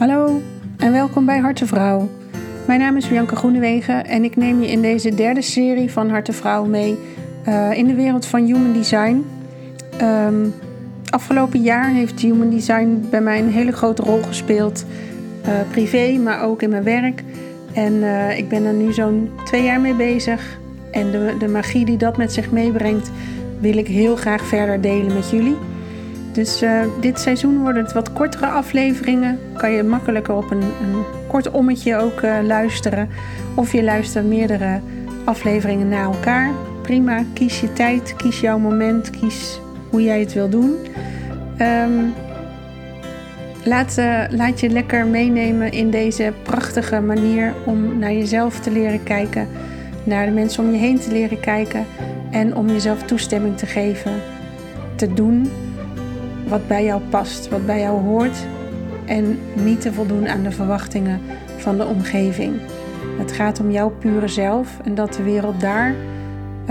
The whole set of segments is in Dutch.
Hallo en welkom bij Harte Vrouw. Mijn naam is Bianca Groenewegen en ik neem je in deze derde serie van Harte Vrouw mee uh, in de wereld van human design. Um, afgelopen jaar heeft human design bij mij een hele grote rol gespeeld, uh, privé, maar ook in mijn werk. En uh, ik ben er nu zo'n twee jaar mee bezig. En de, de magie die dat met zich meebrengt, wil ik heel graag verder delen met jullie. Dus uh, dit seizoen worden het wat kortere afleveringen. Kan je makkelijker op een, een kort ommetje ook uh, luisteren. Of je luistert meerdere afleveringen na elkaar. Prima, kies je tijd, kies jouw moment, kies hoe jij het wil doen. Um, laat, uh, laat je lekker meenemen in deze prachtige manier om naar jezelf te leren kijken. Naar de mensen om je heen te leren kijken. En om jezelf toestemming te geven. Te doen wat bij jou past, wat bij jou hoort en niet te voldoen aan de verwachtingen van de omgeving. Het gaat om jouw pure zelf en dat de wereld daar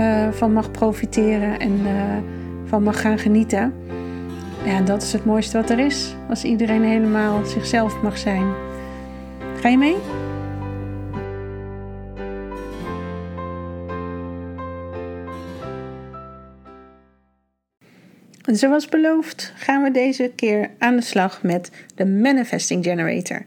uh, van mag profiteren en uh, van mag gaan genieten. Ja, dat is het mooiste wat er is, als iedereen helemaal zichzelf mag zijn. Ga je mee? Zoals beloofd gaan we deze keer aan de slag met de Manifesting Generator.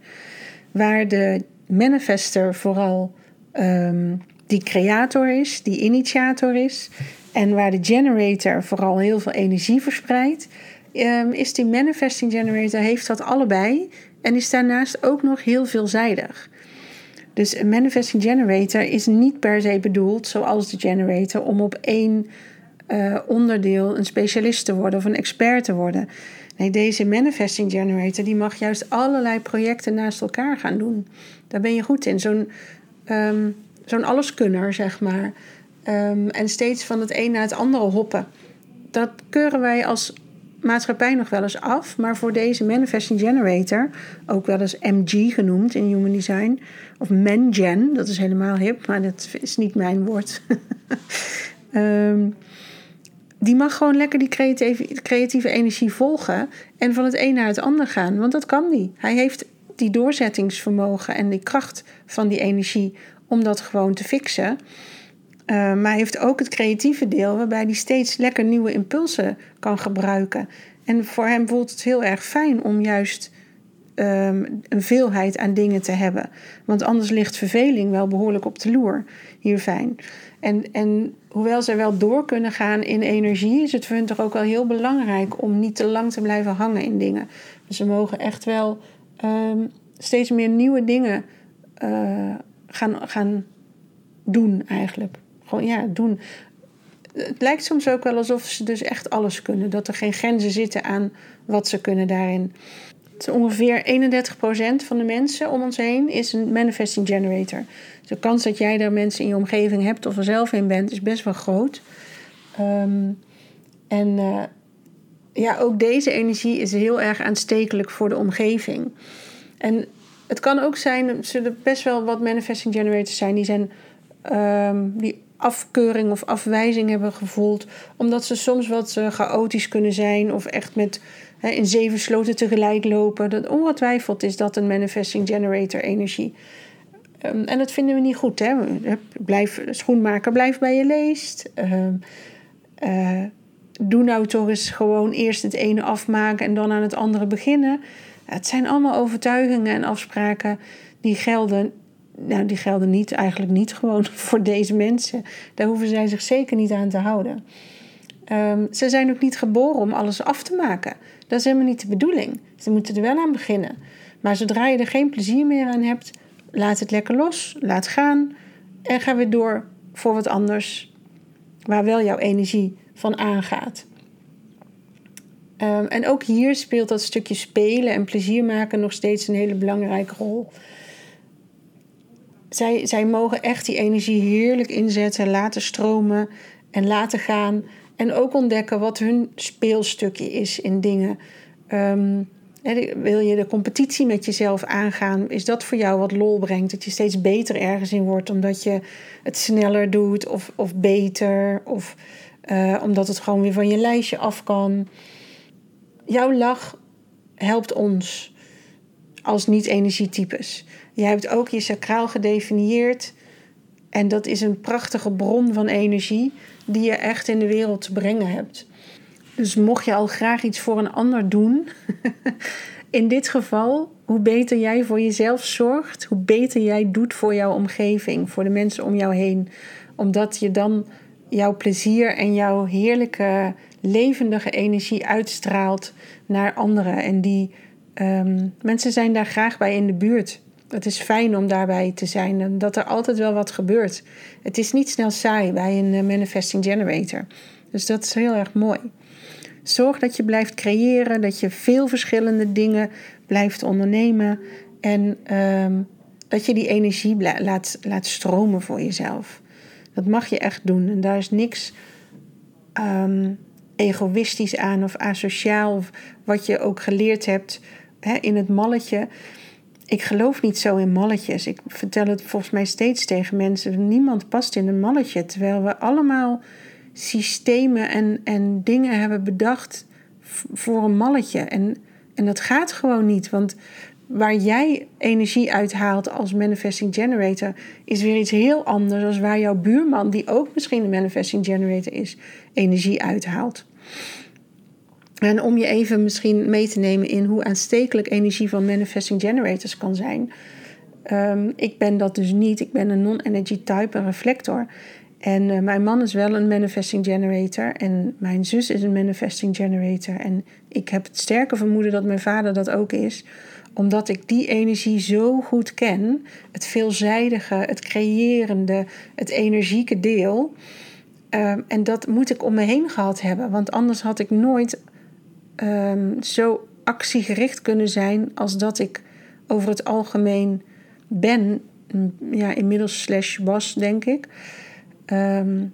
Waar de manifester vooral um, die creator is, die initiator is. En waar de generator vooral heel veel energie verspreidt. Um, is die Manifesting Generator, heeft dat allebei. En is daarnaast ook nog heel veelzijdig. Dus een Manifesting Generator is niet per se bedoeld, zoals de generator, om op één uh, onderdeel een specialist te worden of een expert te worden. Nee, deze manifesting generator die mag juist allerlei projecten naast elkaar gaan doen. Daar ben je goed in. Zo'n um, zo'n alleskunner, zeg maar. Um, en steeds van het een naar het andere hoppen. Dat keuren wij als maatschappij nog wel eens af. Maar voor deze manifesting generator, ook wel eens MG genoemd in human design, of MenGen, dat is helemaal hip, maar dat is niet mijn woord. um, die mag gewoon lekker die creatieve, creatieve energie volgen en van het een naar het ander gaan. Want dat kan die. Hij heeft die doorzettingsvermogen en die kracht van die energie om dat gewoon te fixen. Uh, maar hij heeft ook het creatieve deel waarbij hij steeds lekker nieuwe impulsen kan gebruiken. En voor hem voelt het heel erg fijn om juist um, een veelheid aan dingen te hebben. Want anders ligt verveling wel behoorlijk op de loer hier fijn. En, en hoewel ze wel door kunnen gaan in energie, is het voor hun toch ook wel heel belangrijk om niet te lang te blijven hangen in dingen. Dus ze mogen echt wel um, steeds meer nieuwe dingen uh, gaan, gaan doen, eigenlijk. Gewoon ja, doen. Het lijkt soms ook wel alsof ze dus echt alles kunnen. Dat er geen grenzen zitten aan wat ze kunnen daarin. Ongeveer 31% van de mensen om ons heen is een manifesting generator de kans dat jij daar mensen in je omgeving hebt of er zelf in bent, is best wel groot. Um, en uh, ja, ook deze energie is heel erg aanstekelijk voor de omgeving. En het kan ook zijn, er zullen best wel wat manifesting generators zijn die zijn um, die afkeuring of afwijzing hebben gevoeld, omdat ze soms wat uh, chaotisch kunnen zijn of echt met in zeven sloten tegelijk lopen. Dat ongetwijfeld is dat een manifesting generator energie. Um, en dat vinden we niet goed. Hè? Blijf, schoenmaker, blijf bij je leest. Um, uh, doe nou toch eens gewoon eerst het ene afmaken en dan aan het andere beginnen. Het zijn allemaal overtuigingen en afspraken die gelden. Nou, die gelden niet, eigenlijk niet gewoon voor deze mensen. Daar hoeven zij zich zeker niet aan te houden. Um, ze zijn ook niet geboren om alles af te maken. Dat is helemaal niet de bedoeling. Ze moeten er wel aan beginnen. Maar zodra je er geen plezier meer aan hebt, laat het lekker los, laat gaan en ga weer door voor wat anders waar wel jouw energie van aangaat. Um, en ook hier speelt dat stukje spelen en plezier maken nog steeds een hele belangrijke rol. Zij, zij mogen echt die energie heerlijk inzetten, laten stromen en laten gaan. En ook ontdekken wat hun speelstukje is in dingen. Um, wil je de competitie met jezelf aangaan? Is dat voor jou wat lol brengt? Dat je steeds beter ergens in wordt omdat je het sneller doet of, of beter? Of uh, omdat het gewoon weer van je lijstje af kan? Jouw lach helpt ons als niet-energietypes. Je hebt ook je sacraal gedefinieerd. En dat is een prachtige bron van energie die je echt in de wereld te brengen hebt. Dus mocht je al graag iets voor een ander doen, in dit geval, hoe beter jij voor jezelf zorgt, hoe beter jij doet voor jouw omgeving, voor de mensen om jou heen. Omdat je dan jouw plezier en jouw heerlijke, levendige energie uitstraalt naar anderen. En die um, mensen zijn daar graag bij in de buurt. Het is fijn om daarbij te zijn en dat er altijd wel wat gebeurt. Het is niet snel saai bij een eh, manifesting generator. Dus dat is heel erg mooi. Zorg dat je blijft creëren, dat je veel verschillende dingen blijft ondernemen en ehm, dat je die energie laat, stromen voor jezelf. Dat mag je echt doen en daar is niks um, egoïstisch aan of asociaal, of wat je ook geleerd hebt hè, in het malletje. Ik geloof niet zo in malletjes. Ik vertel het volgens mij steeds tegen mensen. Niemand past in een malletje. Terwijl we allemaal systemen en, en dingen hebben bedacht voor een malletje. En, en dat gaat gewoon niet. Want waar jij energie uithaalt als manifesting generator, is weer iets heel anders dan waar jouw buurman, die ook misschien een manifesting generator is, energie uithaalt. En om je even misschien mee te nemen in hoe aanstekelijk energie van manifesting generators kan zijn. Um, ik ben dat dus niet. Ik ben een non-energy type, een reflector. En uh, mijn man is wel een manifesting generator. En mijn zus is een manifesting generator. En ik heb het sterke vermoeden dat mijn vader dat ook is. Omdat ik die energie zo goed ken. Het veelzijdige, het creërende, het energieke deel. Um, en dat moet ik om me heen gehad hebben. Want anders had ik nooit um, zo actiegericht kunnen zijn als dat ik over het algemeen ben. Ja, inmiddels slash was, denk ik. Um,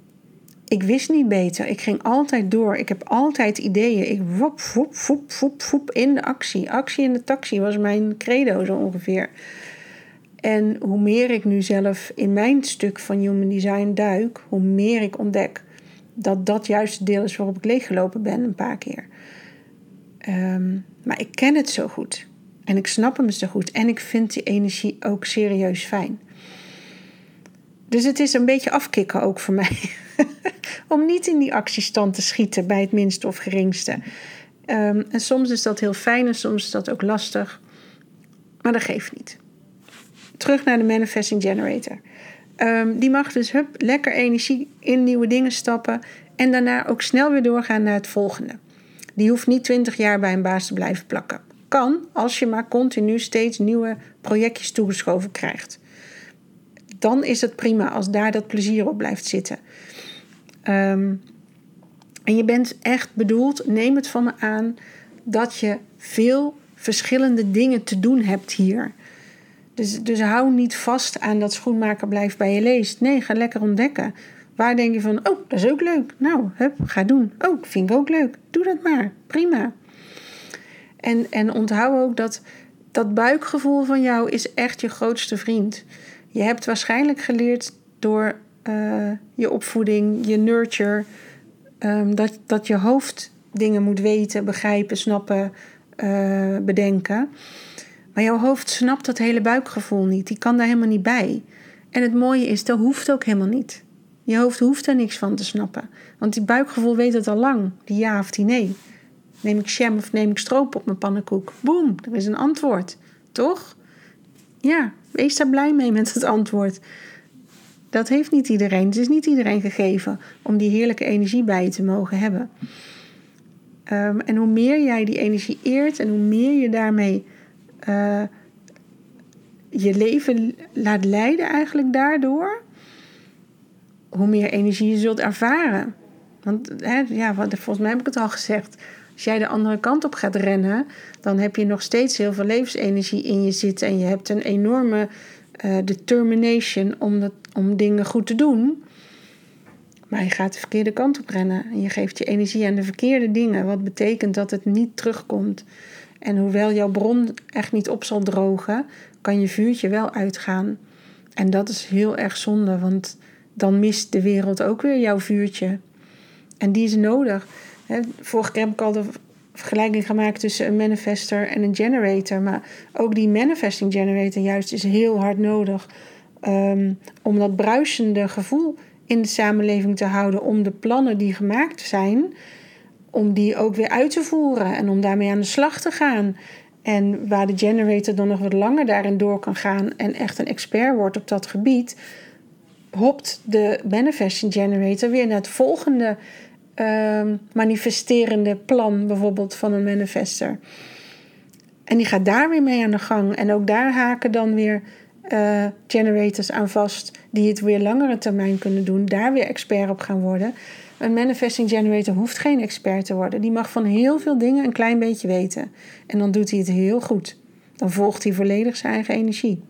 ik wist niet beter. Ik ging altijd door. Ik heb altijd ideeën. Ik woep, woep, woep, woep, woep in de actie. Actie in de taxi was mijn credo zo ongeveer. En hoe meer ik nu zelf in mijn stuk van Human Design duik, hoe meer ik ontdek dat dat juist het deel is waarop ik leeggelopen ben een paar keer. Ehm, maar ik ken het zo goed. En ik snap hem zo goed. En ik vind die energie ook serieus fijn. Dus het is een beetje afkicken ook voor mij. Om niet in die actiestand te schieten bij het minste of geringste. Ehm, en soms is dat heel fijn en soms is dat ook lastig. Maar dat geeft niet. Terug naar de Manifesting Generator. Ehm, die mag dus hup, lekker energie in nieuwe dingen stappen. En daarna ook snel weer doorgaan naar het volgende. Die hoeft niet 20 jaar bij een baas te blijven plakken. Kan als je maar continu steeds nieuwe projectjes toegeschoven krijgt. Dan is het prima als daar dat plezier op blijft zitten. Ehm, en je bent echt bedoeld, neem het van me aan, dat je veel verschillende dingen te doen hebt hier. Dus, dus hou niet vast aan dat schoenmaker blijft bij je leest. Nee, ga lekker ontdekken. Waar denk je van, oh, dat is ook leuk. Nou, hup, ga doen. Oh, vind ik ook leuk. Doe dat maar. Prima. En, en onthoud ook dat dat buikgevoel van jou is echt je grootste vriend. Je hebt waarschijnlijk geleerd door uh, je opvoeding, je nurture, um, dat, dat je hoofd dingen moet weten, begrijpen, snappen, uh, bedenken. Maar jouw hoofd snapt dat hele buikgevoel niet. Die kan daar helemaal niet bij. En het mooie is, dat hoeft ook helemaal niet. Je hoofd hoeft er niks van te snappen. Want die buikgevoel weet het al lang, die ja of die nee. Neem ik jam of neem ik stroop op mijn pannenkoek? Boom, er is een antwoord. Toch? Ja, wees daar blij mee met het antwoord. Dat heeft niet iedereen. Het is niet iedereen gegeven om die heerlijke energie bij je te mogen hebben. Um, en hoe meer jij die energie eert en hoe meer je daarmee uh, je leven laat leiden, eigenlijk daardoor, hoe meer energie je zult ervaren. Want hè, ja, volgens mij heb ik het al gezegd. Als jij de andere kant op gaat rennen, dan heb je nog steeds heel veel levensenergie in je zitten. En je hebt een enorme uh, determination om, dat, om dingen goed te doen. Maar je gaat de verkeerde kant op rennen. En je geeft je energie aan de verkeerde dingen. Wat betekent dat het niet terugkomt. En hoewel jouw bron echt niet op zal drogen, kan je vuurtje wel uitgaan. En dat is heel erg zonde, want dan mist de wereld ook weer jouw vuurtje. En die is nodig. vorige keer heb ik al vergelijking gemaakt tussen een manifester en een generator. Maar ook die manifesting generator juist is heel hard nodig um, om dat bruisende gevoel in de samenleving te houden. Om de plannen die gemaakt zijn, om die ook weer uit te voeren en om daarmee aan de slag te gaan. En waar de generator dan nog wat langer daarin door kan gaan en echt een expert wordt op dat gebied, hopt de manifesting generator weer naar het volgende uh, manifesterende plan, bijvoorbeeld van een manifester. En die gaat daar weer mee aan de gang. En ook daar haken dan weer uh, generators aan vast, die het weer langere termijn kunnen doen, daar weer expert op gaan worden. Een manifesting generator hoeft geen expert te worden. Die mag van heel veel dingen een klein beetje weten. En dan doet hij het heel goed. Dan volgt hij volledig zijn eigen energie.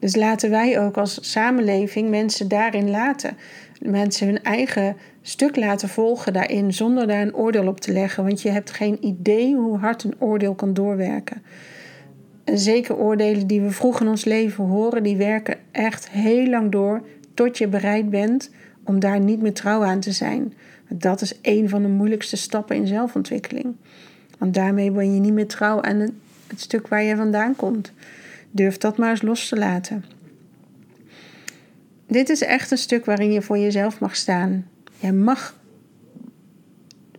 Dus laten wij ook als samenleving mensen daarin laten. Mensen hun eigen stuk laten volgen daarin zonder daar een oordeel op te leggen. Want je hebt geen idee hoe hard een oordeel kan doorwerken. En zeker oordelen die we vroeg in ons leven horen, die werken echt heel lang door tot je bereid bent om daar niet meer trouw aan te zijn. Dat is een van de moeilijkste stappen in zelfontwikkeling. Want daarmee ben je niet meer trouw aan het, het stuk waar je vandaan komt. Durf dat maar eens los te laten. Dit is echt een stuk waarin je voor jezelf mag staan. Je mag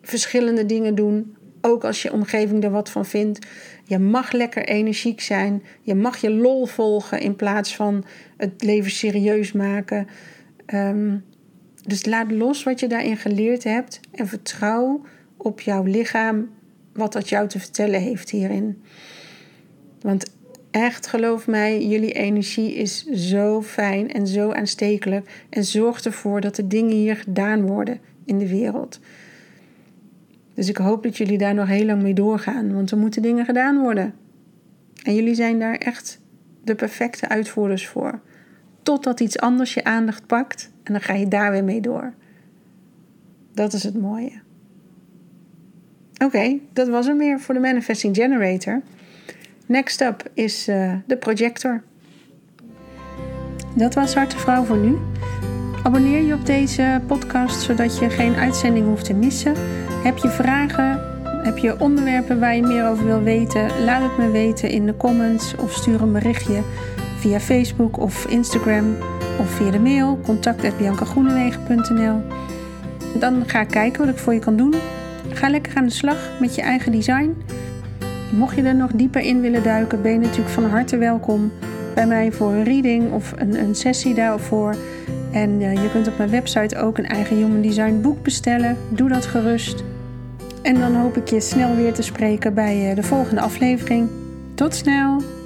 verschillende dingen doen, ook als je omgeving er wat van vindt. Je mag lekker energiek zijn. Je mag je lol volgen in plaats van het leven serieus maken. Ehm, dus laat los wat je daarin geleerd hebt en vertrouw op jouw lichaam wat dat jou te vertellen heeft hierin. Want echt, geloof mij, jullie energie is zo fijn en zo aanstekelijk en zorgt ervoor dat de dingen hier gedaan worden in de wereld. Dus ik hoop dat jullie daar nog heel lang mee doorgaan, want er moeten dingen gedaan worden. En jullie zijn daar echt de perfecte uitvoerders voor. Totdat iets anders je aandacht pakt en dan ga je daar weer mee door. Dat is het mooie. Oké, dat was er meer voor de Manifesting Generator. Next up is uh, de projector. Dat was Harte Vrouw voor nu. Abonneer je op deze podcast zodat je geen uitzending hoeft te missen. Heb je vragen? Heb je onderwerpen waar je meer over wil weten? Laat het me weten in de comments of stuur een berichtje via Facebook of Instagram of via de mail contact@biancagroenewegen.nl. Dan ga ik kijken wat ik voor je kan doen. Ga lekker aan de slag met je eigen design. Mocht je er nog dieper in willen duiken, ben je natuurlijk van harte welkom bij mij voor een reading of een, een sessie daarvoor. En uh, je kunt op mijn website ook een eigen Human Design boek bestellen. Doe dat gerust. En dan hoop ik je snel weer te spreken bij uh, de volgende aflevering. Tot snel!